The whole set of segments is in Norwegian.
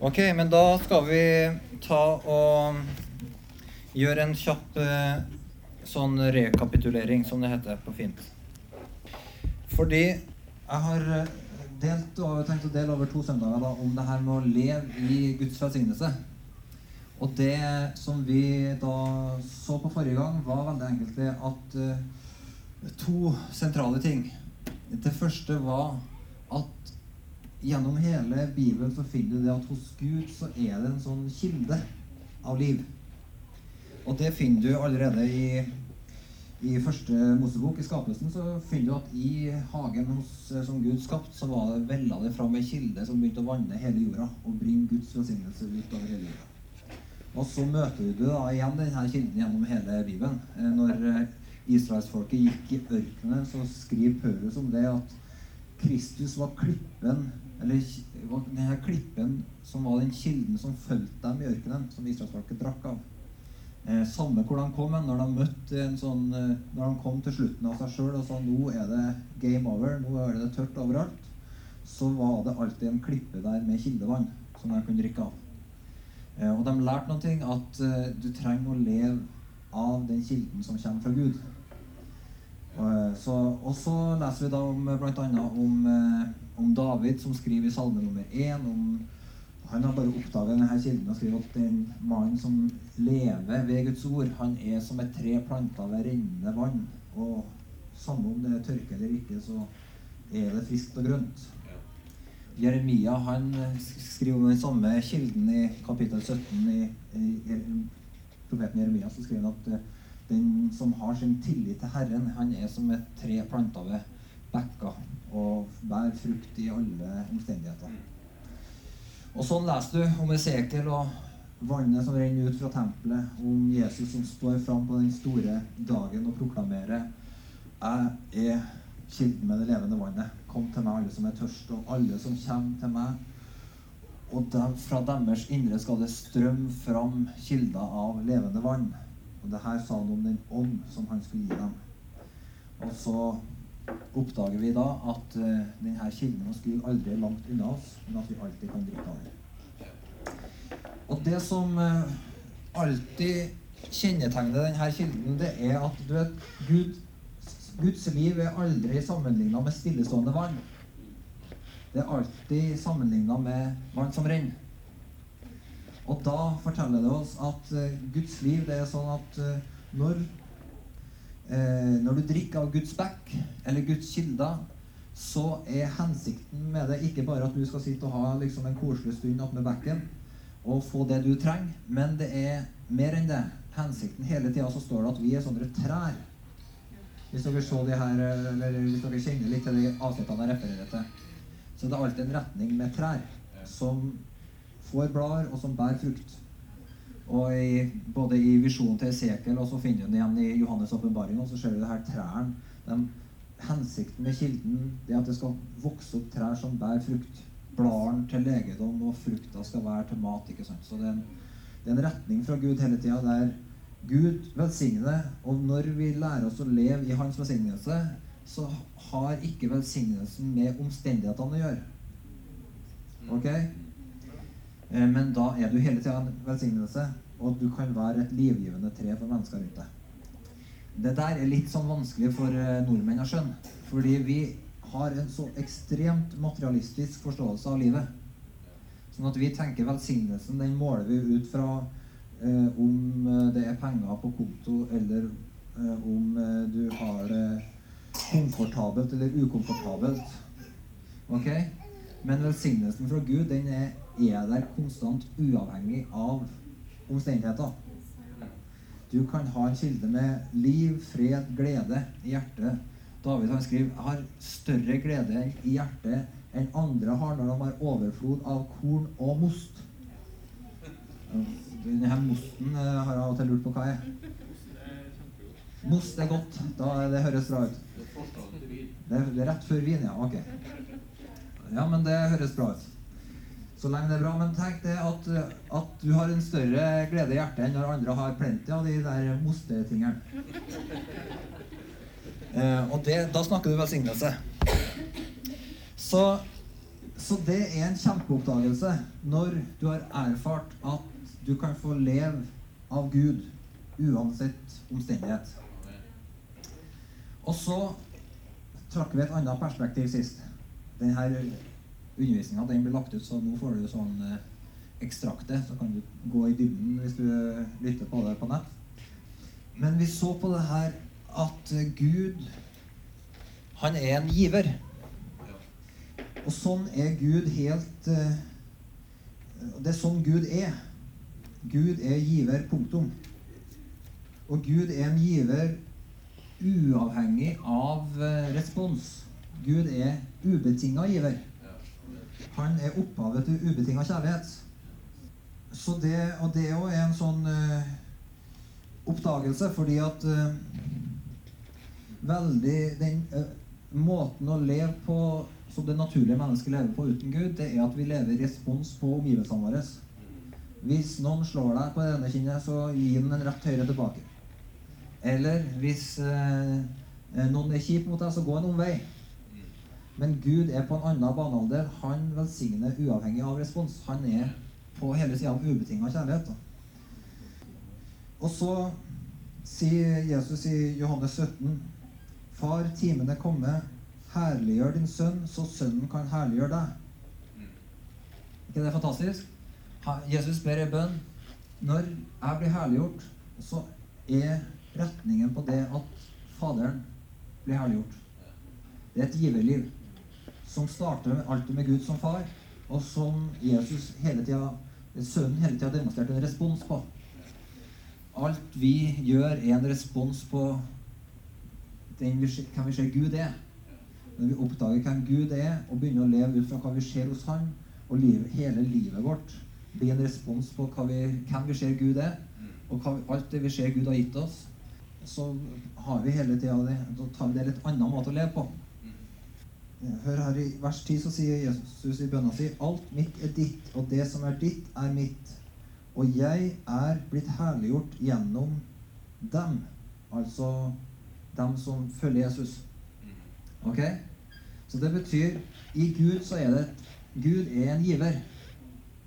Ok, men da skal vi ta og gjøre en kjapp eh, sånn rekapitulering, som det heter på fint. Fordi jeg har eh, delt og tenkt å dele over to søndager da, om det her med å leve i Guds velsignelse. Og det som vi da så på forrige gang, var veldig enkelt at uh, to sentrale ting. Det første var at gjennom hele Bibelen så finner du det at hos Gud så er det en sånn kilde av liv. Og det finner du allerede i i første Mosebok, i skapelsen, så finner du at i hagen hos, eh, som Gud skapte, så var det vella det fram ei kilde som begynte å vanne hele jorda og bringe Guds velsignelse utover hele jorda. Og så møter du da igjen denne kilden gjennom hele Bibelen. Eh, når eh, israelsfolket gikk i ørkenen, så skriver Paulus om det at Kristus var klippen eller denne klippen som var den kilden som fulgte dem i ørkenen, som israelsfolket drakk av. Eh, samme hvor de kom, når de møtte en sånn eh, Når de kom til slutten av seg sjøl og sa nå er det game over, nå er det tørt overalt, så var det alltid en klippe der med kildevann som de kunne drikke av. Eh, og de lærte noen ting, at eh, du trenger å leve av den kilden som kommer fra Gud. Og og så leser vi da om bl.a. Om, eh, om David, som skriver i salme nummer én om han har bare oppdaga denne kilden og skriver at den mannen som lever ved Guds ord, han er som et tre planta ved rennende vann. Og samme om det er tørke eller ikke, så er det friskt og grønt. Jeremia han skriver den samme kilden i kapittel 17 i, i, i profeten Jeremia. Så skriver han at eh, den som har sin tillit til Herren, han er som et tre planta ved bekka og bærer frukt i alle omstendigheter. Og sånn leser du om Esekiel og vannet som renner ut fra tempelet, om Jesus som står fram på den store dagen og proklamerer Jeg er kilden med det levende vannet. Kom til meg, alle som er tørst, og alle som kommer til meg. Og dem, fra deres indre skal det strømme fram kilder av levende vann. Og det her sa han om den ånd som han skulle gi dem. Og så oppdager vi da at uh, denne kilden Gud aldri er langt unna oss, men at vi alltid kan drikke av den. Og det som uh, alltid kjennetegner denne kilden, det er at du vet, Gud, Guds liv er aldri sammenligna med stillestående vann. Det er alltid sammenligna med vann som renner. Og da forteller det oss at uh, Guds liv det er sånn at når eh, når du drikker av Guds bekk eller Guds kilder, så er hensikten med det ikke bare at du skal sitte og ha liksom, en koselig stund med bekken og få det du trenger, men det er mer enn det. Hensikten hele tida så står det at vi er sånne trær. Hvis dere de her, hvis dere kjenner litt til de avsnittene jeg refererer til, så det er alltid en retning med trær som får blader, og som bærer frukt. Og i, både i visjonen til Esekiel og så finner du den igjen i Johannes' åpenbaring, og så ser du det her trærne. Hensikten med kilden er at det skal vokse opp trær som bærer frukt. Bladene til legedom, og frukta skal være til mat. ikke sant? Så det er en, det er en retning fra Gud hele tida der Gud velsigner. Og når vi lærer oss å leve i Hans velsignelse, så har ikke velsignelsen med omstendighetene å gjøre. Ok? Eh, men da er du hele tida en velsignelse, og du kan være et livgivende tre for mennesker rundt deg. Det der er litt sånn vanskelig for eh, nordmenn å skjønne. Fordi vi har en så ekstremt materialistisk forståelse av livet. Sånn at vi tenker velsignelsen den måler vi ut fra eh, om eh, det er penger på konto, eller eh, om eh, du har det komfortabelt eller ukomfortabelt. Ok? Men velsignelsen fra Gud den er er der konstant uavhengig av omstendigheter. Du kan ha en kilde med liv, fred, glede i hjertet. David han skriver jeg har større glede i hjertet enn andre har når de har overflod av korn og most. Denne mosten eh, har jeg av og til lurt på hva er. Most er godt. Da, det høres bra ut. Det er, rett før vin, ja. Ok. Ja, men det høres bra ut så lenge det er bra. Men tenk det at, at du har en større glede i hjertet enn når andre har plenty av de der mostetingene. Eh, og det, da snakker du velsignelse. Så Så det er en kjempeoppdagelse når du har erfart at du kan få leve av Gud uansett omstendighet. Og så trakk vi et annet perspektiv sist. Denne undervisninga blir lagt ut, så nå får du sånn eh, ekstraktet. Så kan du gå i dybden hvis du lytter på det på nett. Men vi så på det her at Gud, han er en giver. Og sånn er Gud helt eh, Det er sånn Gud er. Gud er giver, punktum. Og Gud er en giver uavhengig av eh, respons. Gud er ubetinga giver. Han er opphavet til ubetinga kjærlighet. Så det, og det òg er en sånn uh, oppdagelse, fordi at uh, veldig den uh, måten å leve på som det naturlige mennesket lever på uten Gud, det er at vi lever i respons på omgivelsene våre. Hvis noen slår deg på det ene kinnet, så gi den en rett høyre tilbake. Eller hvis noen er kjip mot deg, så gå en omvei. Men Gud er på en annen banealder. Han velsigner uavhengig av respons. Han er på hele sida av ubetinga kjærlighet. Og så sier Jesus i Johannes 17.: Far, timen er kommet. Herliggjør din sønn, så sønnen kan herliggjøre deg. ikke det fantastisk? Jesus ber i bønn. Når jeg blir herliggjort, så er retningen på det at Faderen blir herliggjort. Det er et giverliv som starter alltid med Gud som far, og som Jesus hele tida, sønnen hele tida demonstrerte en respons på. Alt vi gjør, er en respons på den vi, hvem vi ser Gud er. Når vi oppdager hvem Gud er, og begynner å leve ut fra hva vi ser hos Han, og livet, hele livet vårt blir en respons på vi, hvem vi ser Gud er, og hva, alt det vi ser Gud har gitt oss, så har vi hele tida det. Da tar vi det litt annen måte å leve på. Hør her i vers 10 så sier Jesus i bønna si Alt mitt er ditt, og det som er ditt, er mitt. Og jeg er blitt herliggjort gjennom dem. Altså dem som følger Jesus. Ok? Så det betyr I Gud så er det Gud er en giver.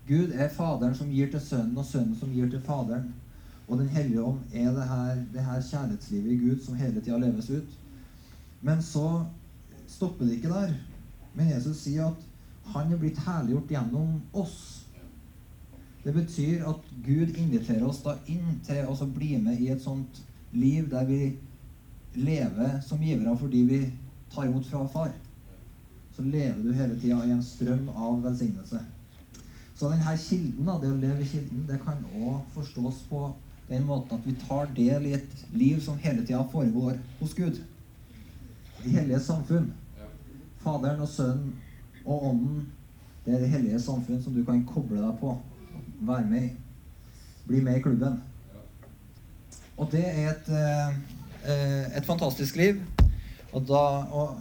Gud er Faderen som gir til Sønnen, og Sønnen som gir til Faderen. Og Den hellige ånd er det her, det her kjærlighetslivet i Gud som hele tida leves ut. Men så stopper det ikke der. Men Jesus sier at han er blitt herliggjort gjennom oss. Det betyr at Gud inviterer oss da inn til å bli med i et sånt liv der vi lever som givere fordi vi tar imot fra far. Så lever du hele tida i en strøm av velsignelse. Så denne kilden, da, det å leve i kilden, det kan òg forstås på den måten at vi tar del i et liv som hele tida foregår hos Gud. I hellige samfunn. Faderen og Sønnen og Ånden, det er det hellige samfunn som du kan koble deg på. Være med i. Bli med i klubben. Og det er et, eh, et fantastisk liv. Og da, og,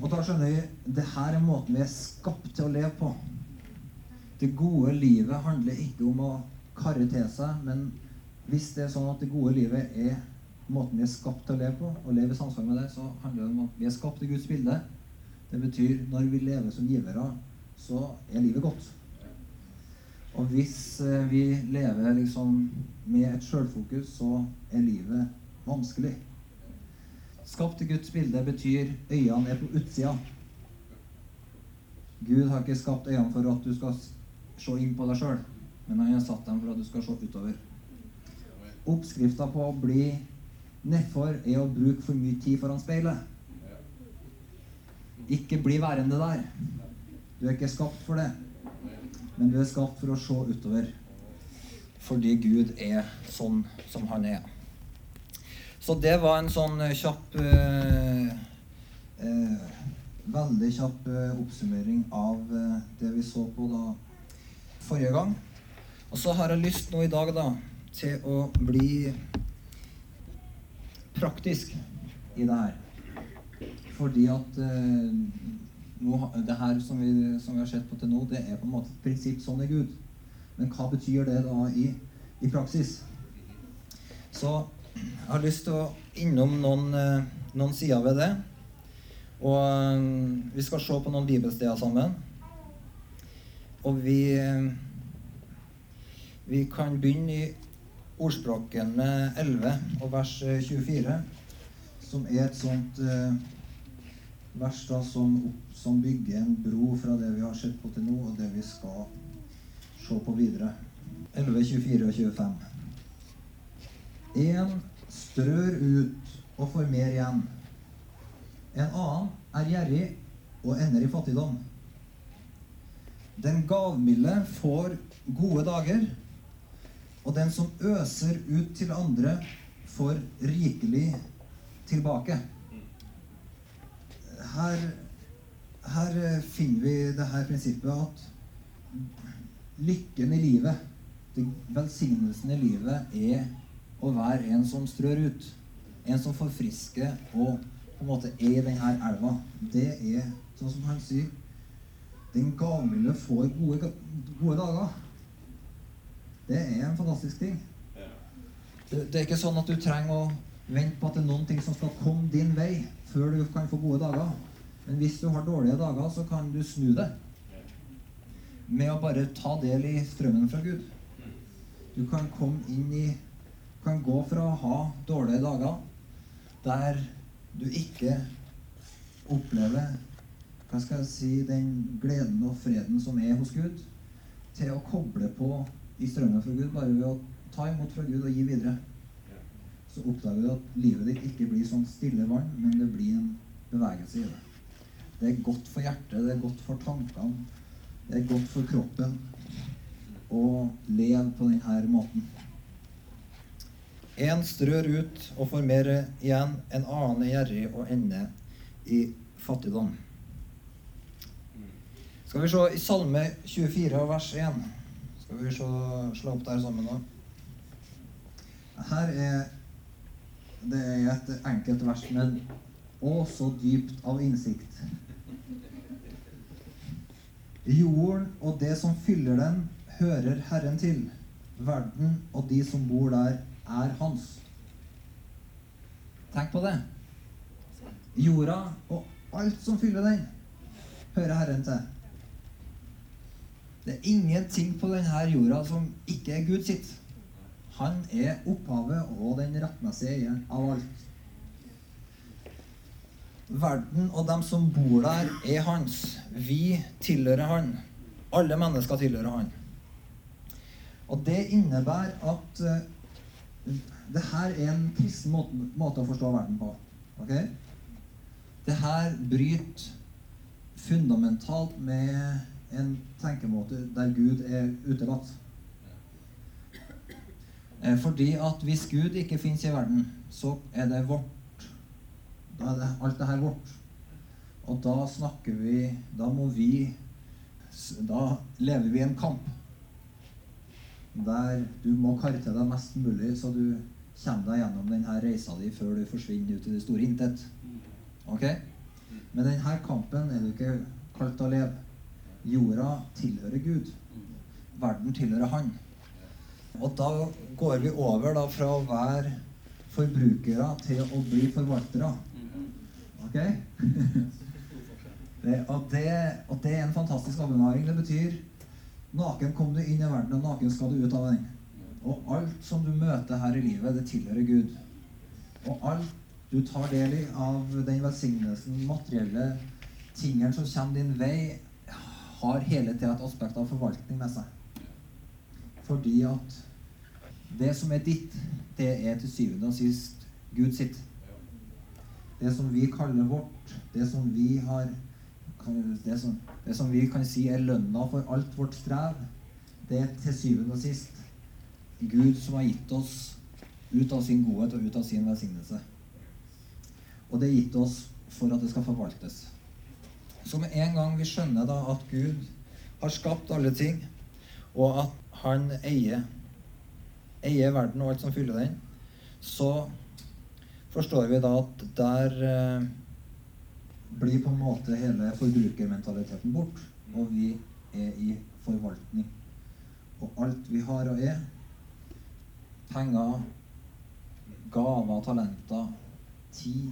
og da skjønner vi det her er måten vi er skapt til å leve på. Det gode livet handler ikke om å karre til seg, men hvis det er sånn at det gode livet er måten vi er skapt til å leve på, og leve i samsvar med det, så handler det om at vi er skapt i Guds bilde. Det betyr når vi lever som givere, så er livet godt. Og hvis eh, vi lever liksom med et sjølfokus, så er livet vanskelig. Skapt i Guds bilde betyr øynene er på utsida. Gud har ikke skapt øynene for at du skal se inn på deg sjøl, men han har satt dem for at du skal se utover. Oppskrifta på å bli nedfor er å bruke for mye tid foran speilet. Ikke bli værende der. Du er ikke skapt for det. Men du er skapt for å se utover. Fordi Gud er sånn som han er. Så det var en sånn eh, kjapp eh, eh, Veldig kjapp eh, oppsummering av eh, det vi så på da forrige gang. Og så har jeg lyst nå i dag da til å bli praktisk i det her. Fordi at eh, nå, det her som vi, som vi, har sett på til nå, det er på en måte et prinsipp sånn er Gud. Men hva betyr det da i, i praksis? Så jeg har lyst til å innom noen, eh, noen sider ved det. Og um, vi skal se på noen bibelsteder sammen. Og vi um, Vi kan begynne i Ordspråkene 11 og vers 24, som er et sånt uh, vers da som, som bygger en bro fra det vi har sett på til nå, og det vi skal se på videre. 11, 24 og 25. En strør ut og får mer igjen. En annen er gjerrig og ender i fattigdom. Den gavmilde får gode dager, og den som øser ut til andre, får rikelig tilbake. Her, her finner vi det her prinsippet at lykken i livet, velsignelsen i livet, er å være en som strør ut. En som forfrisker og på en måte er i denne elva. Det er, sånn som han sier, den gavmilde får gode, gode dager. Det er en fantastisk ting. Det, det er ikke sånn at du trenger å vente på at det er noen ting som skal komme din vei før du kan få gode dager. Men hvis du har dårlige dager, så kan du snu det med å bare ta del i strømmen fra Gud. Du kan komme inn i kan gå fra å ha dårlige dager der du ikke opplever hva skal jeg si, den gleden og freden som er hos Gud, til å koble på i strømmen fra Gud bare ved å ta imot fra Gud og gi videre. Så oppdager du at livet ditt ikke blir sånn stille vann, men det blir en bevegelse i det. Det er godt for hjertet, det er godt for tankene, det er godt for kroppen å leve på denne måten. En strør ut og får mer igjen, en annen er gjerrig og ender i fattigdom. Skal vi se i Salme 24 vers 1. Skal vi slå opp der sammen nå. Her er det er et enkelt vers, men å så dypt av innsikt. Jorden og det som fyller den, hører Herren til. Verden og de som bor der, er hans. Tenk på det. Jorda og alt som fyller den, hører Herren til. Det er ingenting på denne jorda som ikke er Gud sitt. Han er opphavet og den rettmessige eieren av alt. Verden og dem som bor der, er hans. Vi tilhører han. Alle mennesker tilhører han. Og det innebærer at uh, det her er en kristen måte, måte å forstå verden på. Ok? Det her bryter fundamentalt med en tenkemåte der Gud er utelatt. Eh, Fordi at hvis Gud ikke finnes i verden, så er det vårt. Da er det alt det her vårt. Og da snakker vi Da må vi Da lever vi en kamp. Der du må kare til deg mest mulig, så du kommer deg gjennom denne reisa di før du forsvinner ut i det store intet. Ok? Men denne kampen er du ikke kalt til å leve. Jorda tilhører Gud. Verden tilhører Han. Og da går vi over da fra å være forbrukere til å bli forvaltere. Ok? Det, og, det, og det er en fantastisk åpenbaring. Det betyr naken kom du inn i verden, og naken skal du ut av den. Og alt som du møter her i livet, det tilhører Gud. Og alt du tar del i av den velsignelsen, materielle tingene som kommer din vei, har hele tida et aspekt av forvaltning med seg. Fordi at det som er ditt, det er til syvende og sist Gud sitt. Det som vi kaller vårt, det som vi har det som, det som vi kan si er lønna for alt vårt strev, det er til syvende og sist Gud som har gitt oss ut av sin godhet og ut av sin velsignelse. Og det er gitt oss for at det skal forvaltes. Så med en gang vi skjønner da at Gud har skapt alle ting, og at han eier, eier verden og alt som fyller den, så forstår vi da at der eh, blir på en måte hele forbrukermentaliteten bort, og vi er i forvaltning. Og alt vi har og er, penger, gaver, talenter, tid,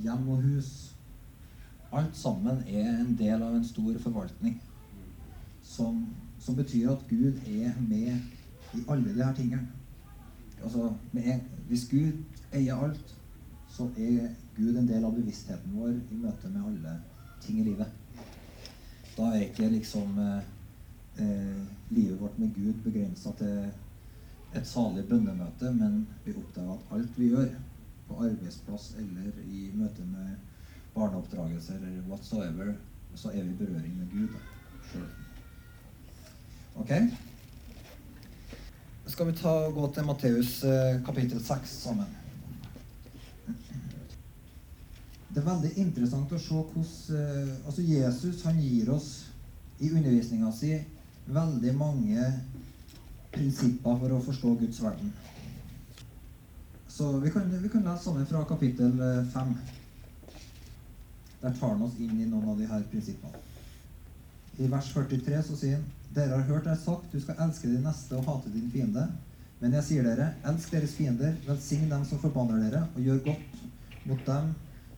hjem og hus, alt sammen er en del av en stor forvaltning. Som, som betyr at Gud er med i alle her tingene. Altså, med, hvis Gud eier alt, så er Gud en del av bevisstheten vår i møte med alle ting i livet. Da er ikke liksom eh, eh, livet vårt med Gud begrensa til et salig bønnemøte, men vi oppdager at alt vi gjør, på arbeidsplass eller i møte med barneoppdragelse eller whatsoever, så er vi i berøring med Gud sjøl. Ok? Skal vi ta, gå til Matteus eh, kapittel 6 sammen? Det er veldig interessant å se hvordan eh, altså Jesus han gir oss i undervisninga si veldig mange prinsipper for å forstå Guds verden. Så vi kan, vi kan lese sammen fra kapittel 5. Der tar han oss inn i noen av de her prinsippene. I vers 43 så sier han Dere har hørt jeg sagt, du skal elske din neste og hate din fiende. Men jeg sier dere, elsk deres fiender, velsign dem som forbanner dere, og gjør godt mot dem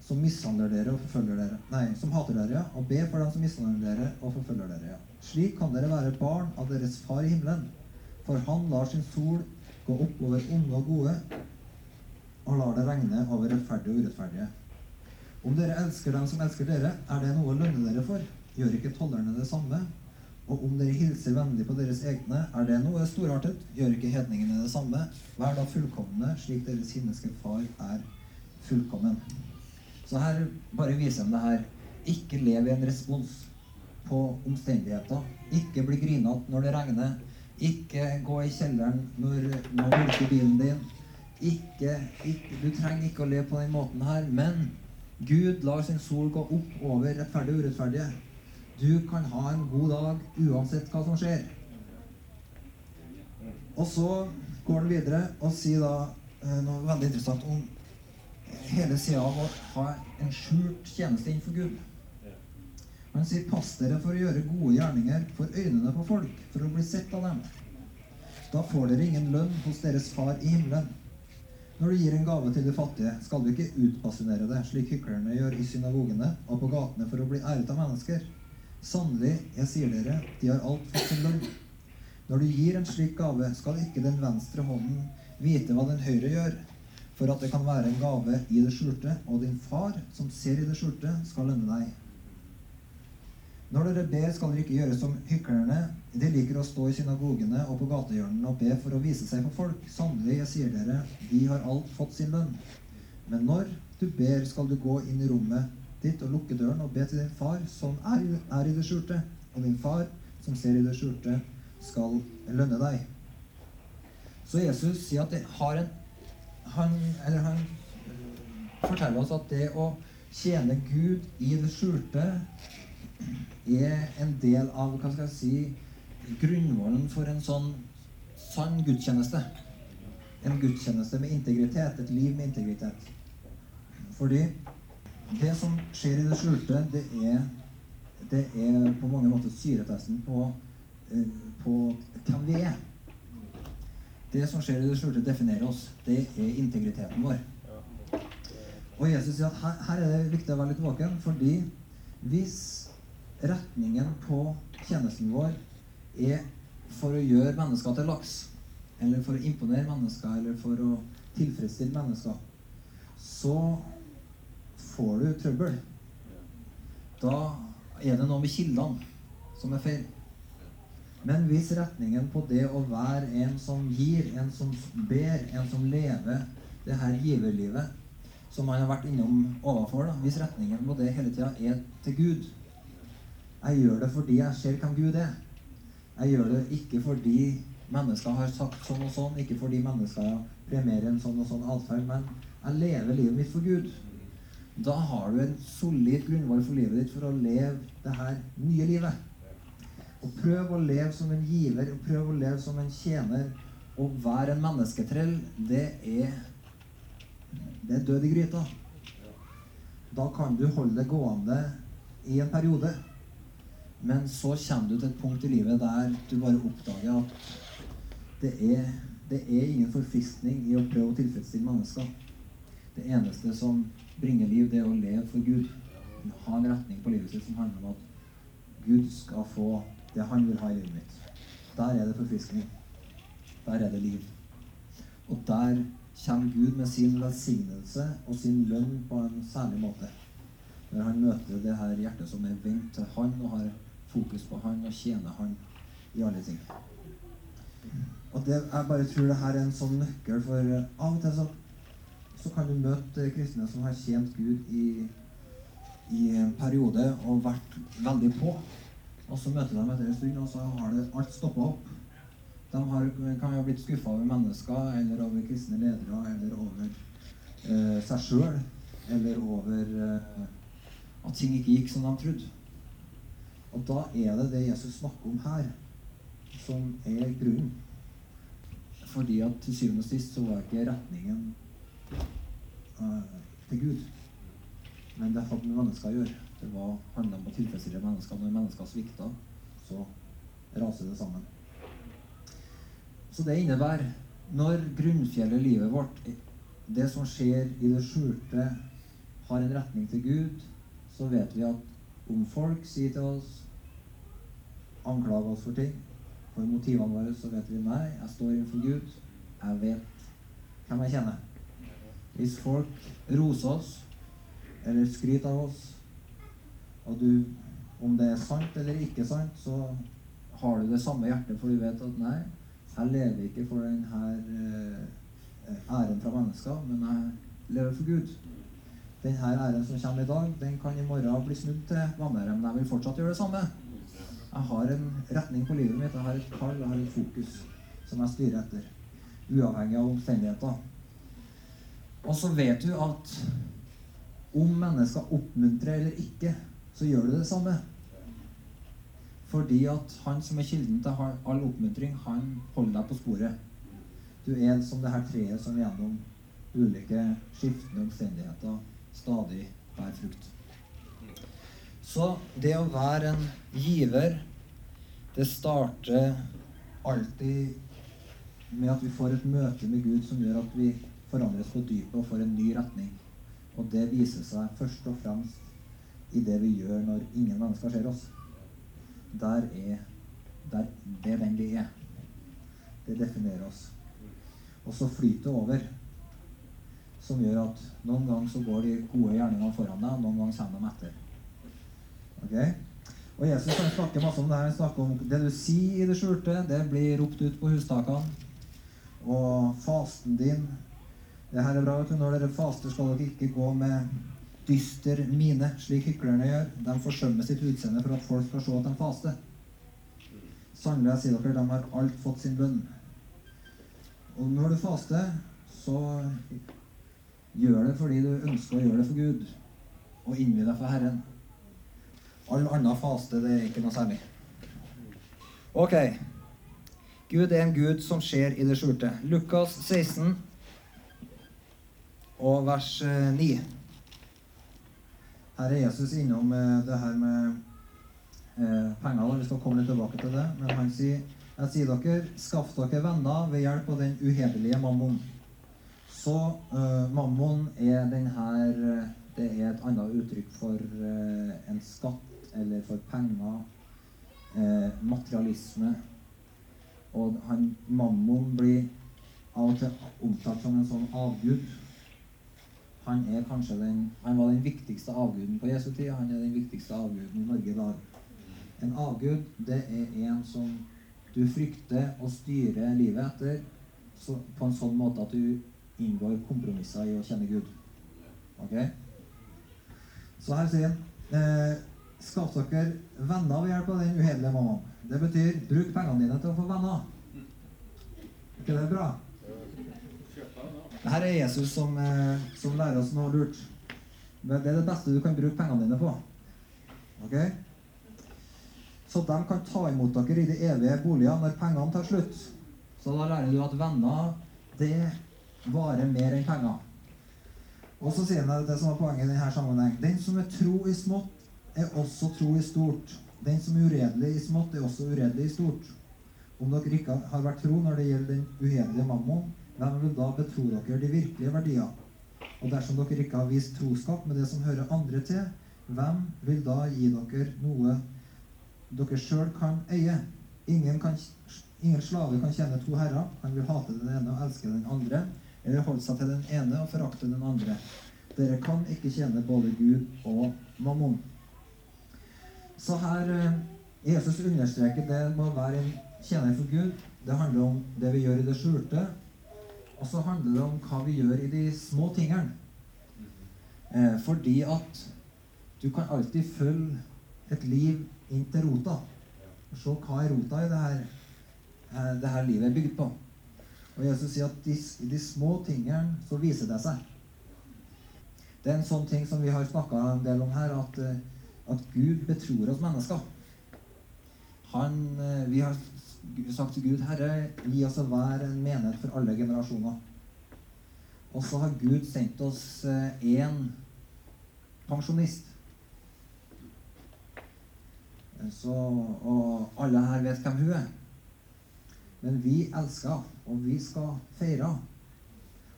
som mishandler dere og forfølger dere. Nei, som hater dere, ja, og be for dem som mishandler dere og forfølger dere. ja. Slik kan dere være barn av deres far i himmelen. For han lar sin sol gå opp over onde og gode, og lar det regne over rettferdige og urettferdige. Om dere elsker dem som elsker dere, er det noe å lønne dere for. Gjør ikke tollerne det samme? Og om dere hilser vennlig på deres egne, er det noe storartet? Gjør ikke hedningene det samme? Vær da fullkomne, slik deres himmelske Far er fullkommen. Så her bare viser de det her. Ikke lev i en respons på omstendigheter. Ikke bli grinete når det regner. Ikke gå i kjelleren når virker bilen din. Ikke, ikke, du trenger ikke å leve på den måten her, men Gud lar sin sol gå opp over rettferdige og urettferdige. Du kan ha en god dag uansett hva som skjer. Og så går han videre og sier da eh, noe veldig interessant om hele sida av å ha en skjult tjeneste innenfor Gud. Han sier 'pass dere for å gjøre gode gjerninger for øynene på folk, for å bli sett av dem'. Da får dere ingen lønn hos deres far i himmelen. Når du gir en gave til de fattige, skal du ikke utbasunere det, slik hyklerne gjør i synagogene og på gatene for å bli æret av mennesker. Sannelig, jeg sier dere, de har alt fått sin lønn. Når du gir en slik gave, skal ikke den venstre hånden vite hva den høyre gjør, for at det kan være en gave i det skjulte, og din far, som ser i det skjulte, skal lønne deg. Når dere ber, skal dere ikke gjøre som hyklerne. De liker å stå i synagogene og på gatehjørnene og be for å vise seg for folk. Sannelig, jeg sier dere, de har alt fått sin lønn. Men når du ber, skal du gå inn i rommet ditt og lukke døren og be til din far, som er, er i det skjulte. Og din far, som ser i det skjulte, skal lønne deg. Så Jesus sier at det har en Han, eller han forteller oss at det å tjene Gud i det skjulte er en del av hva skal jeg si, grunnvollen for en sånn sann gudstjeneste. En gudstjeneste med integritet. Et liv med integritet. Fordi det som skjer i det skjulte, det er, det er på mange måter syretesten på, eh, på hvem vi er. Det som skjer i det skjulte, definerer oss. Det er integriteten vår. Og Jesus sier at her, her er det viktig å være litt våken, fordi hvis retningen på tjenesten vår er for å gjøre mennesker til laks, eller for å imponere mennesker, eller for å tilfredsstille mennesker, så får du trøbbel. Da er det noe med kildene som er feil. Men hvis retningen på det å være en som gir, en som ber, en som lever det her giverlivet, som man har vært innom overfor, da, hvis retningen på det hele tida er til Gud Jeg gjør det fordi jeg ser hvem Gud er. Jeg gjør det ikke fordi mennesker har sagt sånn og sånn, ikke fordi mennesker premierer en sånn og sånn atferd, men jeg lever livet mitt for Gud. Da har du en solid grunnvoll for livet ditt for å leve det her nye livet. Og prøv å leve som en giver, og prøv å leve som en tjener. Å være en mennesketrell, det er det er død i gryta. Da kan du holde det gående i en periode. Men så kommer du til et punkt i livet der du bare oppdager at det er, det er ingen forfriskning i å prøve å tilfredsstille mennesker. Det eneste som bringer liv, det er å leve for Gud. ha en retning på livet sitt som handler om at Gud skal få det han vil ha i livet mitt. Der er det forfriskning. Der er det liv. Og der kommer Gud med sin velsignelse og sin lønn på en særlig måte. Når han møter det her hjertet som er vendt til han og har fokus på han og tjene han i alle ting. Og det, Jeg bare tror det her er en sånn nøkkel, for av og til så, så kan du møte kristne som har tjent Gud i, i en periode og vært veldig på. Og så møter de etter en stund, og så har det alt stoppa opp. De har, kan ha blitt skuffa over mennesker, eller over kristne ledere, eller over eh, seg sjøl, eller over eh, at ting ikke gikk som de trodde. Og da er det det Jesus snakker om her, som er grunnen. Fordi at til syvende og sist så var ikke retningen uh, til Gud. Men det hadde med mennesker å gjøre. Det var handla om å tilfredsstille mennesker. Når mennesker svikta, så raser det sammen. Så det innebærer når grunnfjellet i livet vårt, det som skjer i det skjulte, har en retning til Gud, så vet vi at om folk sier til oss anklager oss for ting, for motivene våre, så vet vi nei, jeg står innenfor Gud. Jeg vet hvem jeg kjenner. Hvis folk roser oss eller skryter av oss, og du, om det er sant eller ikke sant, så har du det samme hjertet, for du vet at nei, jeg lever ikke for denne eh, æren fra mennesker, men jeg lever for Gud. Denne æren som kommer i dag, den kan i morgen bli snudd til vanære, men jeg vil fortsatt gjøre det samme. Jeg har en retning på livet mitt, jeg har et kall, jeg har et fokus som jeg styrer etter. Uavhengig av omstendigheter. Og så vet du at om mennesker oppmuntrer eller ikke, så gjør du det samme. Fordi at han som er kilden til all oppmuntring, han holder deg på sporet. Du er som det her treet som gjennom ulike skiftende omstendigheter stadig bærer frukt. Så det å være en giver, det starter alltid med at vi får et møte med Gud som gjør at vi forandres på dypet og får en ny retning. Og det viser seg først og fremst i det vi gjør når ingen mennesker ser oss. Der er der, Det er er. Det definerer oss. Og så flyter det over. Som gjør at noen ganger så går de gode gjerningene foran deg, og noen ganger kommer de etter. Okay? Og Jesus han snakker masse om det her. Han snakker om det du sier i det skjulte, det blir ropt ut på hustakene. Og fasten din Det her er bra. du. Når dere faster, skal dere ikke gå med dyster mine, slik hyklerne gjør. De forsømmer sitt utseende for at folk skal se at de faster. Sannelig, jeg sier dere, de har alt fått sin bønn. Og når du faster, så gjør det fordi du ønsker å gjøre det for Gud, og innvie deg for Herren. All annen faste, det er ikke noe særlig. Ok. Gud er en gud som skjer i det skjulte. Lukas 16 og vers 9. Eh, her er Jesus innom eh, det her med eh, penger. Vi skal komme litt tilbake til det. Men han sier jeg sier dere, skaff dere venner ved hjelp av den uhederlige mammon. Så uh, mammon er den her Det er et annet uttrykk for uh, en skatt eller for penger. Uh, materialisme. Og han, mammon blir av og til omtalt som en sånn avgud. Han er kanskje den, han var den viktigste avguden på Jesu tid. Han er den viktigste avguden i Norge i dag. En avgud, det er en som du frykter og styrer livet etter så, på en sånn måte at du inngår kompromisser i å kjenne Gud. Ok? Så her sier han eh, Skaff dere venner ved hjelp av den uhederlige mammaen. Det betyr bruk pengene dine til å få venner. Er ikke det bra? Dette er Jesus som, eh, som lærer oss noe lurt. Det er det beste du kan bruke pengene dine på. Ok? Så de kan ta imot dere i de evige boliger når pengene tar slutt. Så da lærer du at venner, det varer mer enn penger. Og så sier han det som var poenget i denne sammenheng. Den som er tro i smått, er også tro i stort. Den som er uredelig i smått, er også uredelig i stort. Om dere ikke har vært tro når det gjelder den uhederlige mammon, hvem vil da betro dere de virkelige verdier? Og dersom dere ikke har vist troskap med det som hører andre til, hvem vil da gi dere noe dere sjøl kan eie? Ingen, kan, ingen slave kan tjene to herrer. Han vil hate den ene og elske den andre, eller holde seg til den ene og forakte den andre. Dere kan ikke tjene både Gud og mammon. Så her eh, Jesus understreker det med å være en tjener for Gud. Det handler om det vi gjør i det skjulte. Og så handler det om hva vi gjør i de små tingene. Eh, fordi at du kan alltid følge et liv inn til rota. Se hva er rota i det her, eh, det her livet er bygd på. Og Jesus sier at i de små tingene så viser det seg. Det er en sånn ting som vi har snakka en del om her, at, eh, at Gud betror oss mennesker. Han, eh, vi har sagt til Gud, Herre, gi oss å være en menighet for alle generasjoner. Og så har Gud sendt oss én eh, pensjonist. Så, og alle her vet hvem hun er. Men vi elsker, og vi skal feire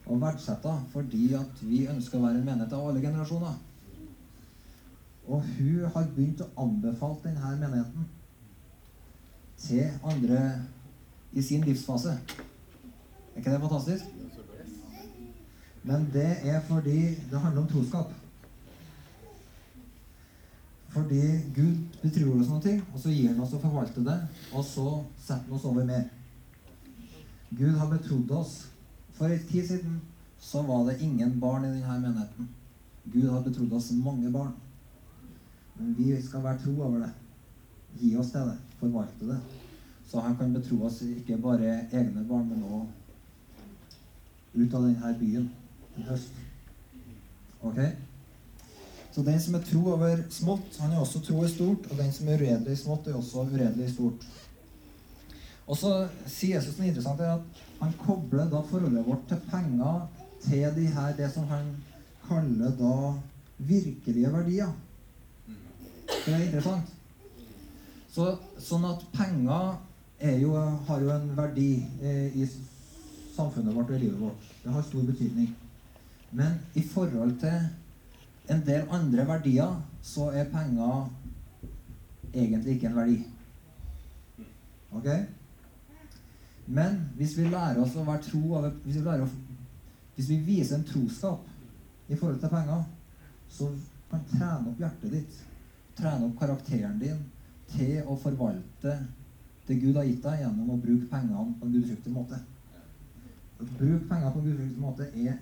og verdsette fordi at vi ønsker å være en menighet av alle generasjoner. Og hun har begynt å anbefale denne menigheten til andre i sin livsfase. Er ikke det fantastisk? Men det er fordi det handler om troskap. Fordi Gud betror oss noe, og så gir han oss å forvalte det, og så setter han oss over mer. Gud har betrodd oss. For en tid siden så var det ingen barn i denne menigheten. Gud har betrodd oss mange barn. Men vi skal være tro over det. Gi oss til det. Forvalte det. Så han kan betro oss ikke bare egne barn, men òg ut av denne byen en høst. Ok? Så den som er tro over smått, han er også tro i stort. Og den som er uredelig i smått, er også uredelig i stort. Og så sier Jesus noe interessant er at han kobler da forholdet vårt til penger til de her, det som han kaller da virkelige verdier. Det er interessant. Så, sånn at penger jo, har jo en verdi eh, i samfunnet vårt og i livet vårt. Det har stor betydning. Men i forhold til en del andre verdier så er penger egentlig ikke en verdi. Ok? Men hvis vi lærer oss å være tro hvis vi, å, hvis vi viser en troskap i forhold til penger, så kan trene opp hjertet ditt, trene opp karakteren din til å forvalte det Gud har gitt deg, gjennom å bruke pengene på en gudfryktig måte. Å bruke penger på en gudfryktig måte er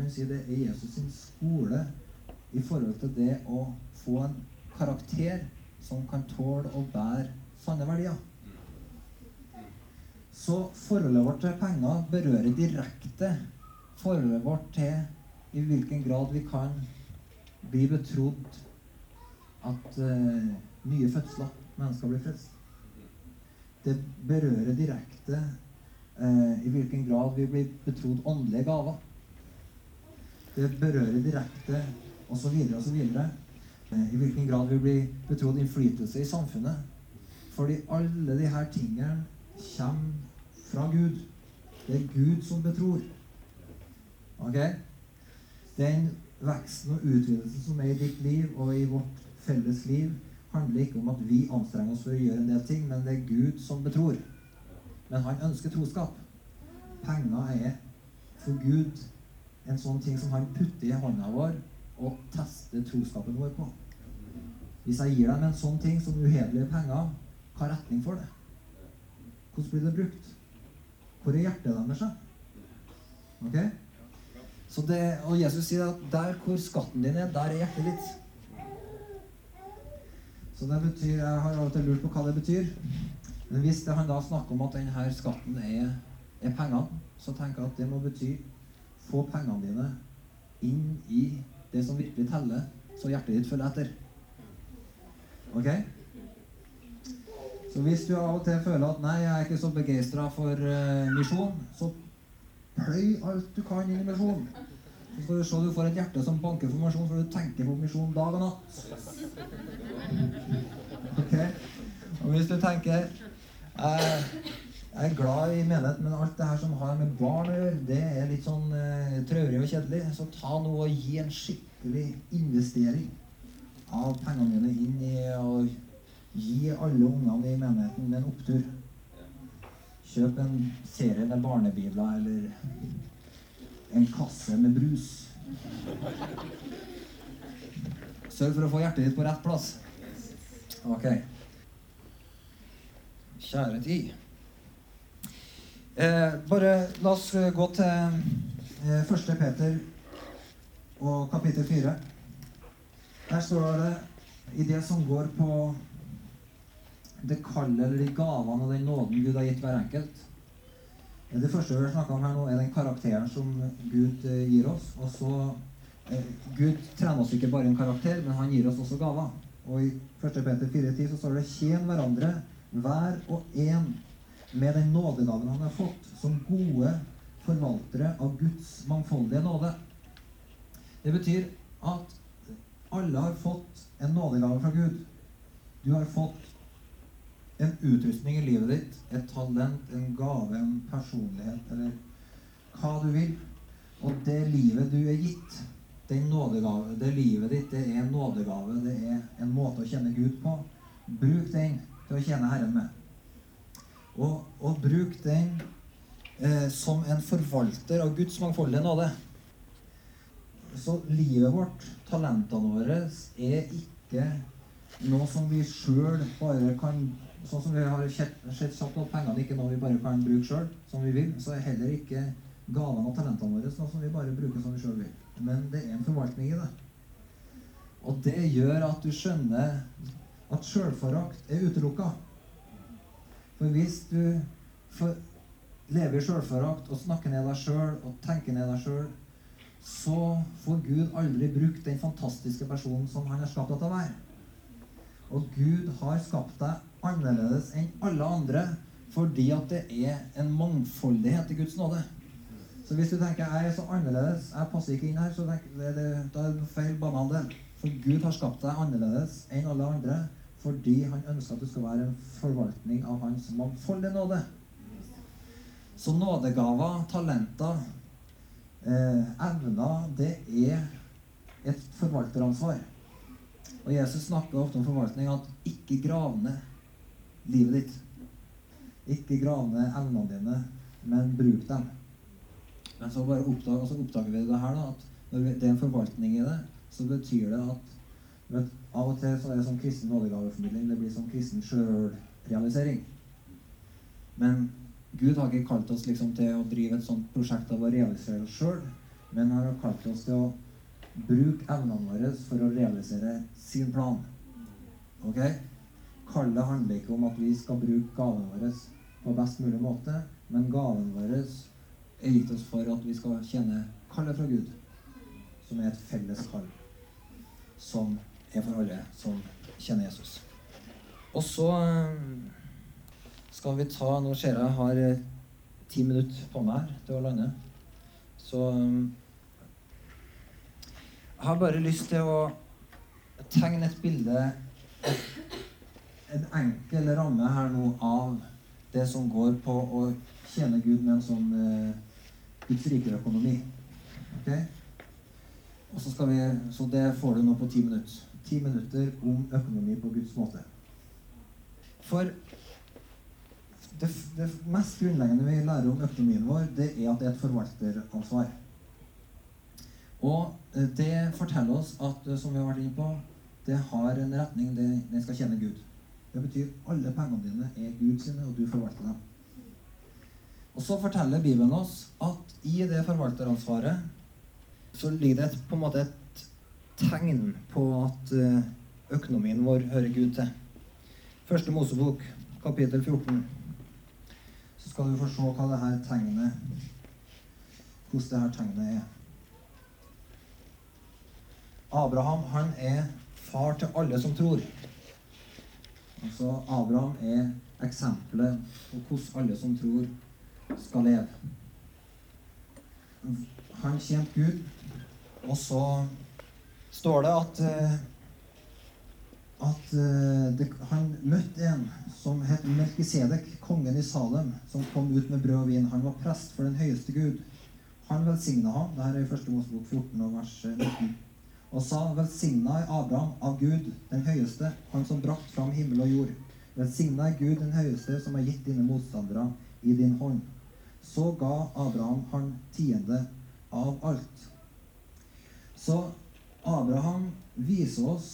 kan si det er Jesus sin skole i forhold til det å få en karakter som kan tåle å bære sanne verdier. Så forholdet vårt til penger berører direkte forholdet vårt til i hvilken grad vi kan bli betrodd at uh, nye fødsler, mennesker blir frelst. Det berører direkte uh, i hvilken grad vi blir betrodd åndelige gaver. Det berører direkte osv. osv. Uh, I hvilken grad vi blir betrodd innflytelse i samfunnet. Fordi alle disse tingene kommer fra Gud. Det er Gud som betror. Ok? Den veksten og utvidelsen som er i ditt liv og i vårt felles liv, handler ikke om at vi anstrenger oss for å gjøre en del ting, men det er Gud som betror. Men han ønsker troskap. Penger er for Gud en sånn ting som han putter i hånda vår og tester troskapen vår på. Hvis jeg gir dem en sånn ting som uhederlige penger, hva retning får det? Hvordan blir det brukt? Hvor er hjertet deres? Ok? Så det, og Jesus sier at der hvor skatten din er, der er hjertet ditt. Så det betyr, Jeg har av og til lurt på hva det betyr. Men hvis det han da snakker om at denne skatten er, er pengene, så tenker jeg at det må bety få pengene dine inn i det som virkelig teller, så hjertet ditt følger etter. Ok? Så hvis du av og til føler at 'nei, jeg er ikke så begeistra for uh, misjon', så pløy alt du kan inn i misjon. Så skal du se du får et hjerte som banker for misjon, for du tenker på misjon dag og natt. Ok? Og hvis du tenker jeg, jeg er glad i menighet, men alt det her som har med barn å gjøre, det er litt sånn eh, traurig og kjedelig. Så ta nå og gi en skikkelig investering. av pengene mine inn i å gi alle ungene i menigheten en opptur. Kjøp en serie med barnebibler eller en kasse med brus. Sørg for å få hjertet ditt på rett plass. Ok. Kjære tid. Eh, bare la oss gå til eh, 1. Peter og kapittel 4. Der står det i det som går på det kallet eller de gavene og den nåden Gud har gitt hver enkelt. Det første vi har om her nå, er den karakteren som Gud eh, gir oss. Og så eh, Gud trener oss ikke bare en karakter, men han gir oss også gaver. Og i 1. Peter 4,10 så står det 'Tjen hverandre, hver og en, med den nådegaven han har fått, som gode forvaltere av Guds mangfoldige nåde'. Det betyr at alle har fått en nådegave fra Gud. Du har fått en utrustning i livet ditt, et talent, en gave, en personlighet, eller hva du vil. Og det livet du er gitt, nådegave, det livet ditt, det er en nådegave. Det er en måte å kjenne Gud på. Bruk den til å tjene Herren med. Og, og bruk den eh, som en forvalter av Guds mangfoldige nåde. Så livet vårt, talentene våre, er ikke noe som vi sjøl bare kan Sånn som vi har sett at pengene ikke er noe vi bare kan bruke sjøl, som vi vil, så er heller ikke gavene og talentene våre noe som vi bare bruker som vi sjøl vil. Men det er en forvaltning i det. Og det gjør at du skjønner at sjølforakt er utelukka. For hvis du for, lever i sjølforakt og snakker ned deg sjøl og tenker ned deg sjøl, så får Gud aldri brukt den fantastiske personen som han har skapt deg til å være. Og Gud har skapt deg annerledes enn alle andre fordi at det er en mangfoldighet i Guds nåde. Så hvis du tenker jeg er så annerledes, jeg passer ikke inn her, så tenk, det, det, da er det feil banehandel. For Gud har skapt deg annerledes enn alle andre fordi han ønsker at du skal være en forvaltning av hans mangfoldige nåde. Så nådegaver, talenter, eh, evner, det er et forvalteransvar. Og Jesus snakker ofte om forvaltning at ikke grav ned livet ditt. Ikke grav ned evnene dine, men bruk dem. Men så bare oppdager, altså oppdager vi det her, da, at når det er en forvaltning i det, så betyr det at vet, av og til så er det sånn kristen nådegaveformidling. Det blir sånn kristen sjølrealisering. Men Gud har ikke kalt oss liksom til å drive et sånt prosjekt av å realisere oss sjøl, men har kalt oss til å bruke evnene våre for å realisere sin plan. Ok? Kallet handler ikke om at vi skal bruke gaven vår på best mulig måte, men gaven vår er gitt oss for at vi skal kjenne kallet fra Gud, som er et felles kall, som er for alle som kjenner Jesus. Og så eh, skal vi ta Nå ser jeg jeg har eh, ti minutter på meg her til å lande. Så eh, jeg har bare lyst til å tegne et bilde en enkel ramme her nå av det som går på å tjene Gud med en sånn eh, Guds rikere økonomi. Okay? Og så, skal vi, så det får du nå på ti minutter. Ti minutter om økonomi på Guds måte. For det, det, mest grunnleggende vi lærer om økonomien vår, det er at det er et forvalteransvar. Og eh, det forteller oss at, eh, som vi har vært inne på, det har en retning. Det skal tjene Gud. Det betyr alle pengene dine er Gud sine, og du forvalter dem. Og så forteller Bibelen oss at i det forvalteransvaret så ligger det et, på en måte et tegn på at eh, økonomien vår hører Gud til. Første Mosebok, kapittel 14. Så skal du få se hva det her tegnet hvordan det her tegnet er. Abraham han er far til alle som tror. Altså, Abraham er eksempelet på hvordan alle som tror, skal leve. Han tjente Gud, og så står det at eh, at eh, det, han møtte en som het Melkisedek, kongen i Salem, som kom ut med brød og vin. Han var prest for den høyeste Gud. Han velsigna ham. Dette er i 1. Mosebok 14, vers 19. og sa, Velsigna er Abraham av Gud, den høyeste, han som brakt fram himmel og jord. Velsigna er Gud, den høyeste, som har gitt dine motstandere i din hånd. Så ga Abraham han tiende av alt. Så Abraham viser oss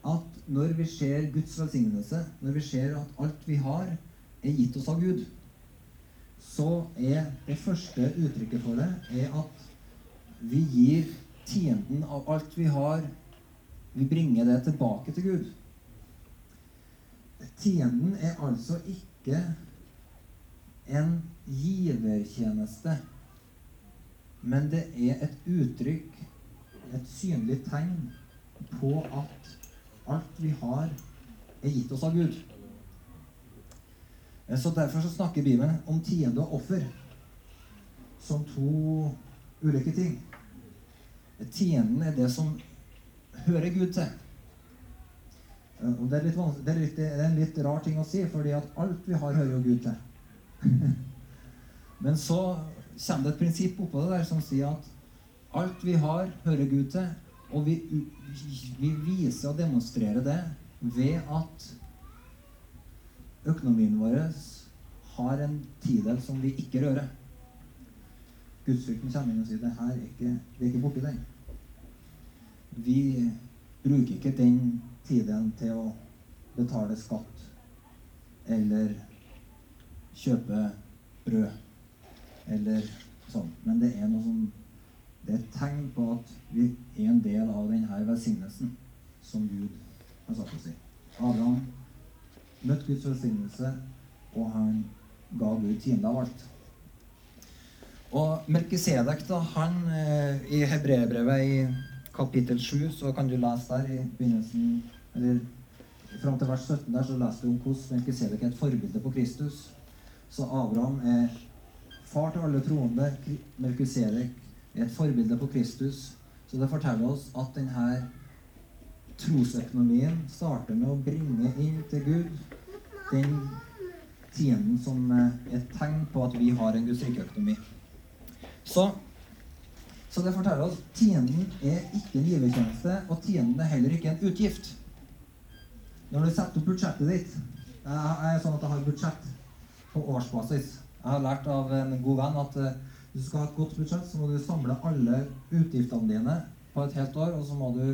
at når vi ser Guds velsignelse, når vi ser at alt vi har, er gitt oss av Gud, så er det første uttrykket for det er at vi gir tienden av alt vi har, vi bringer det tilbake til Gud. Tienden er altså ikke en givertjeneste, men det er et uttrykk, et synlig tegn, på at alt vi har, er gitt oss av Gud. Så Derfor så snakker Bibelen om tiende og offer som to ulike ting. Tienden er det som hører Gud til. Og det er, det, er litt, det er en litt rar ting å si, fordi at alt vi har, hører jo Gud til. Men så kommer det et prinsipp oppå det der som sier at alt vi har, hører Gud til. Og vi, vi viser og demonstrerer det ved at økonomien vår har en tidel som vi ikke rører. Gudsfrykten kommer inn og sier det her er ikke, det er ikke borti den. Vi bruker ikke den tiden til å betale skatt eller kjøpe brød eller sånn. Men det er noe som det er et tegn på at vi er en del av denne velsignelsen som Gud har satt oss i. Abraham møtte Guds velsignelse, og han ga Gud tiende av alt. Og Melkisedek, da, han eh, i Hebreerbrevet i kapittel 7, så kan du lese der i begynnelsen eller Fram til vers 17 der så leser du om hvordan Melkisedek er et forbilde på Kristus. Så Abraham er far til alle troende. Melkisedek er et forbilde på Kristus. Så det forteller oss at denne trosøkonomien starter med å bringe inn til Gud den tienden som er et tegn på at vi har en Guds rike-økonomi. Så, så, det forteller oss tienden er ikke en givertjeneste, og tienden er heller ikke en utgift. Når du setter opp budsjettet ditt Jeg er sånn at jeg har budsjett på årsbasis. Jeg har lært av en god venn at uh, du skal ha et godt budsjett, så må du samle alle utgiftene dine på et helt år, og så må du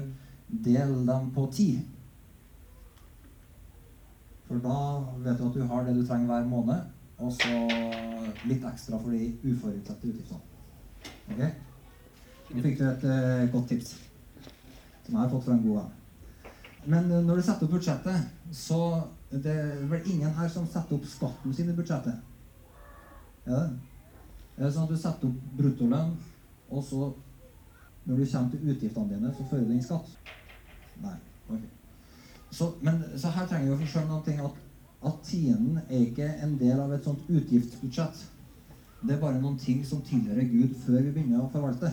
dele dem på ti. For da vet du at du har det du trenger hver måned, og så litt ekstra for de uforutsette utgiftene. Ok? Nå fikk du et uh, godt tips, som jeg har fått fra en god venn. Men uh, når du setter opp budsjettet, så det er vel ingen her som setter opp skatten sin i budsjettet. Er det? Er det sånn at du setter opp bruttolønn, og så, når du kommer til utgiftene dine, så fører du inn skatt? Nei. ok. Så, men, så her trenger vi å skjønne noe at, at tienden er ikke en del av et sånt utgiftsbudsjett. Det er bare noen ting som tilhører Gud før vi begynner å forvalte.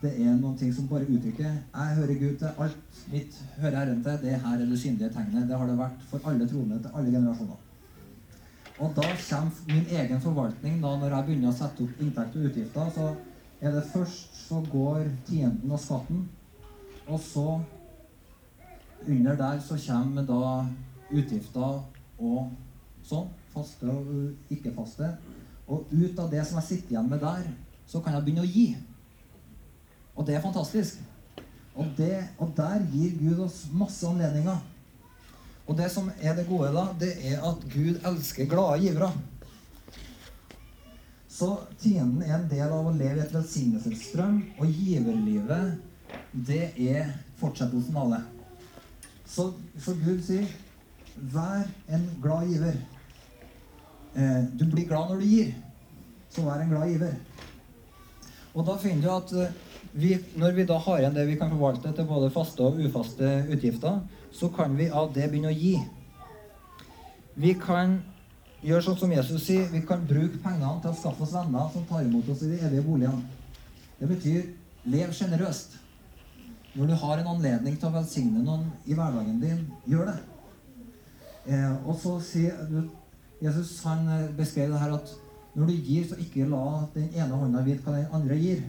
Det er noen ting som bare uttrykker 'Jeg hører Gud til alt mitt hører Herren til'. Det her er det synlige tegnet. Det har det vært for alle troende til alle generasjoner. Og da kommer min egen forvaltning, da når jeg begynner å sette opp inntekt og utgifter, så er det først så går tienden og skatten, og så under der så kommer da utgifter og sånn, faste og ikke-faste. Og ut av det som jeg sitter igjen med der, så kan jeg begynne å gi. Og det er fantastisk. Og, det, og der gir Gud oss masse anledninger. Og det som er det gode, da, det er at Gud elsker glade givere. Så tienden er en del av å leve i et velsignelsesstrøm, og giverlivet, det er fortsettelsen av det. Så, så Gud sier, 'Vær en glad giver'. Eh, du blir glad når du gir, så vær en glad giver. Og da finner du at eh, vi, når vi da har igjen det vi kan forvalte til både faste og ufaste utgifter, så kan vi av det begynne å gi. Vi kan gjøre sånn som Jesus sier, vi kan bruke pengene til å skaffe oss venner som tar imot oss i de evige boligene. Det betyr lev sjenerøst. Når du har en anledning til å velsigne noen i hverdagen din, gjør det. Eh, og så sier Jesus han eh, beskrev det her at når du gir, så ikke la den ene hånda vite hva den andre gir.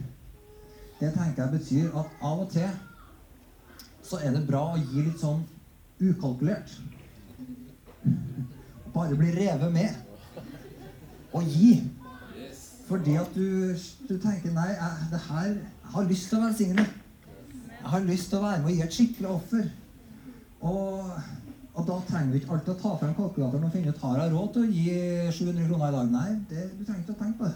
det tenker jeg betyr at av og til så er det bra å gi litt sånn ukalkulert. Bare bli revet med. Og gi. Fordi at du, du tenker Nei, jeg, det her, jeg har lyst til å velsigne. Jeg har lyst til å være med og gi et skikkelig offer. Og, og da trenger du ikke alltid å ta frem kalkulatoren og finne ut har jeg råd til å gi 700 kroner i dag. Nei, det, du trenger ikke å tenke på det.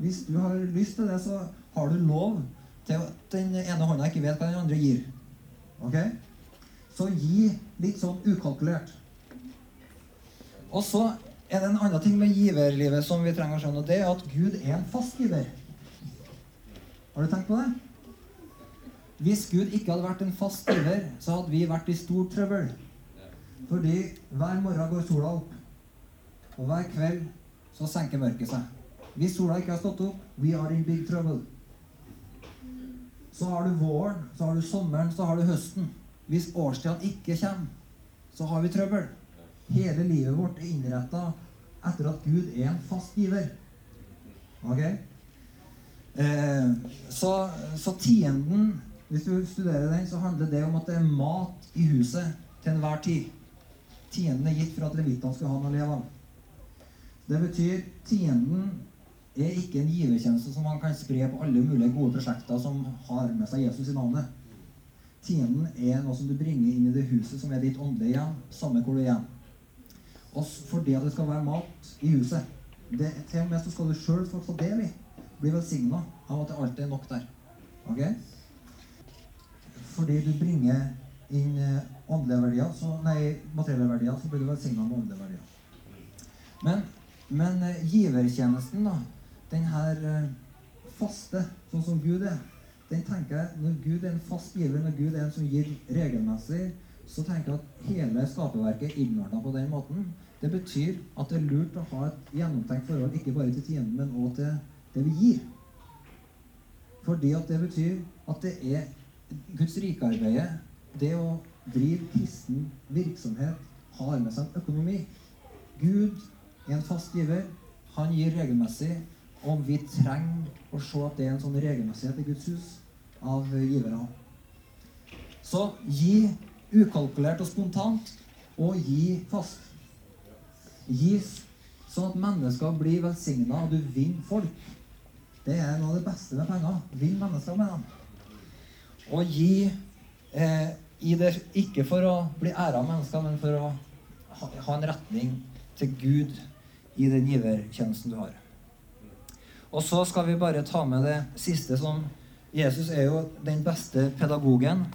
Hvis du har lyst til det, så har du lov til at den ene hånda ikke vet hva den andre gir. Ok? Så gi litt sånn ukalkulert. Og så er det en annen ting med giverlivet som vi trenger å skjønne, og det er at Gud er en fast giver. Har du tenkt på det? Hvis Gud ikke hadde vært en fast giver, så hadde vi vært i stor trøbbel. Fordi hver morgen går sola opp, og hver kveld så senker mørket seg. Hvis sola ikke har stått opp, we are in big trouble. Så har du våren, så har du sommeren, så har du høsten. Hvis årstidene ikke kommer, så har vi trøbbel. Hele livet vårt er innretta etter at Gud er en fast giver. Ok? Eh, så, så tienden, hvis du studerer den, så handler det om at det er mat i huset til enhver tid. Tienden er gitt for at levitene skal ha noe å leve av. Det betyr tienden er ikke en givertjeneste som man kan spre på alle mulige gode prosjekter som har med seg Jesus i navnet. Tienden er noe som du bringer inn i det huset som er ditt åndelige hjem, samme hvor du er. Og fordi det skal være mat i huset. Det, til og med så skal du sjøl få ta del i. Bli velsigna av at det alltid er nok der. Ok? Fordi du bringer inn eh, åndelige verdier, så, nei, materielle verdier, så blir du velsigna med åndelige verdier. Men, men eh, givertjenesten, da, den her eh, faste, sånn som Gud er, den tenker jeg, Når Gud er en fast giver, når Gud er en som gir regelmessig, så tenker jeg at hele skaperverket er innordna på den måten. Det betyr at det er lurt å ha et gjennomtenkt forhold ikke bare til tienden, men også til det vi gir. Fordi at det betyr at det er Guds rikearbeidet, det å drive kristen virksomhet, har med seg en økonomi. Gud er en fast giver. Han gir regelmessig. Og vi trenger å se at det er en sånn regelmessighet i Guds hus av givere. Så gi ukalkulert og spontant, og gi fast. Gi sånn at mennesker blir velsigna, og du vinner folk. Det er noe av det beste med penger. Vinn mennesker med dem. Og gi eh, det, ikke for å bli æra av mennesker, men for å ha, ha en retning til Gud i den givertjenesten du har. Og så skal vi bare ta med det siste som Jesus er jo den beste pedagogen.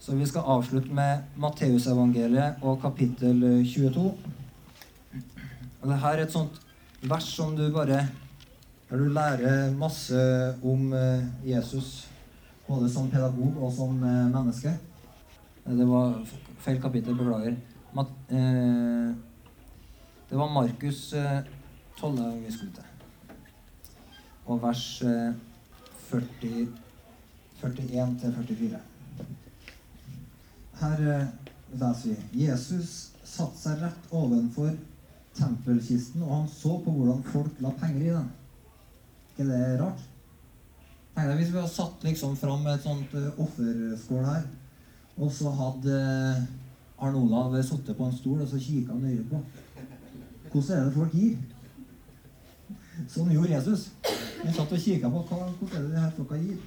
Så vi skal avslutte med Matteusevangeliet og kapittel 22. Og det her er et sånt vers som du bare Der du lærer masse om eh, Jesus, både som pedagog og som eh, menneske. Det var feil kapittel, beklager. Mat, eh, det var Markus eh, 12 vi skulle til. Og vers eh, 40, 41 til 44. Her eh, leser vi Jesus satte seg rett ovenfor tempelkisten, og han så på hvordan folk la penger i den. ikke det rart? Tenk deg hvis vi hadde satt liksom fram et sånt uh, offerskål her, og så hadde uh, Arne Olav sittet på en stol og så kikka nøye på. Hvordan er det folk gir? Sånn gjorde Jesus. Han satt og kikka på hva, hvordan er det de her folka gir.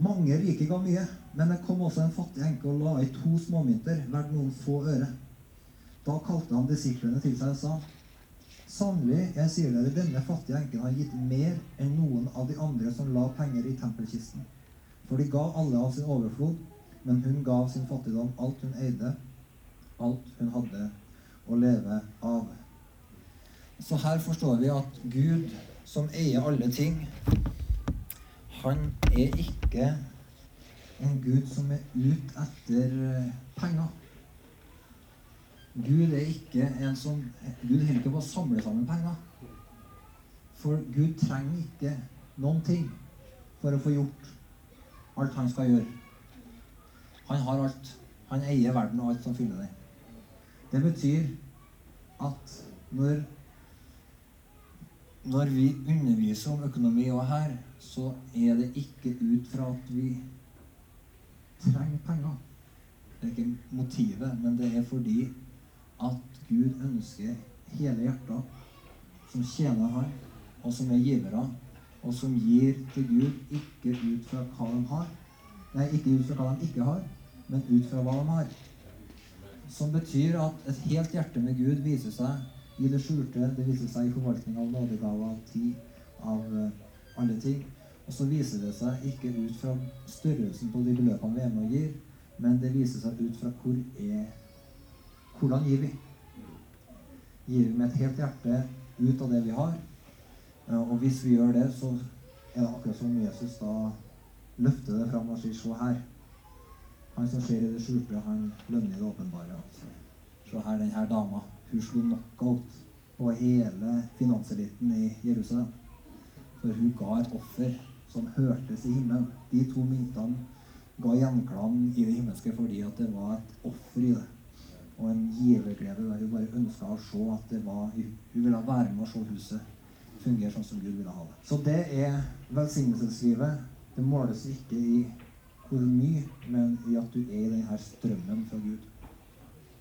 Mange rike ga mye, men det kom også en fattig enke og la i to småmynter, verdt noen få øre. Da kalte han disiplene til seg og sa, Sannelig, jeg sier dere, denne fattige enken har gitt mer enn noen av de andre som la penger i tempelkisten. For de ga alle av sin overflod, men hun ga av sin fattigdom alt hun eide, alt hun hadde å leve av. Så her forstår vi at Gud, som eier alle ting, han er ikke en Gud som er ute etter eh, penger. Gud er ikke en som Gud holder ikke på å samle sammen penger. For Gud trenger ikke noen ting for å få gjort alt han skal gjøre. Han har alt. Han eier verden og alt som fyller den. Det betyr at når når vi underviser om økonomi og her, så er det ikke ut fra at vi trenger penger. Det er ikke motivet, men det er fordi at Gud ønsker hele hjertet som tjener Han, og som er givere, og som gir til Gud ikke ut fra hva de har. Nei, ikke ut fra hva de ikke har, men ut fra hva de har. Som betyr at et helt hjerte med Gud viser seg i det skjulte. Det viser seg i forvaltning av nådegaver, av tid, av eh, alle ting. Og så viser det seg ikke ut fra størrelsen på de beløpene vi er med og gir, men det viser seg ut fra hvor er Hvordan gir vi? Gir vi med et helt hjerte ut av det vi har? Eh, Og hvis vi gjør det, så er det akkurat som Jesus da løfter det fram og sier 'se her'. Han som ser i det skjulte, han lønner det åpenbare. Altså. Se her, denne dama. Hun slo knockout på hele finanseliten i Jerusalem. For hun ga et offer som hørtes i himmelen. De to myntene ga gjenklang i det himmelske fordi at det var et offer i det. Og en giverglede der hun bare ønska å se at det var Hun ville være med og se huset fungere sånn som Gud ville ha det. Så det er velsignelseslivet. Det måles ikke i hvor mye, men i at du er i denne strømmen fra Gud.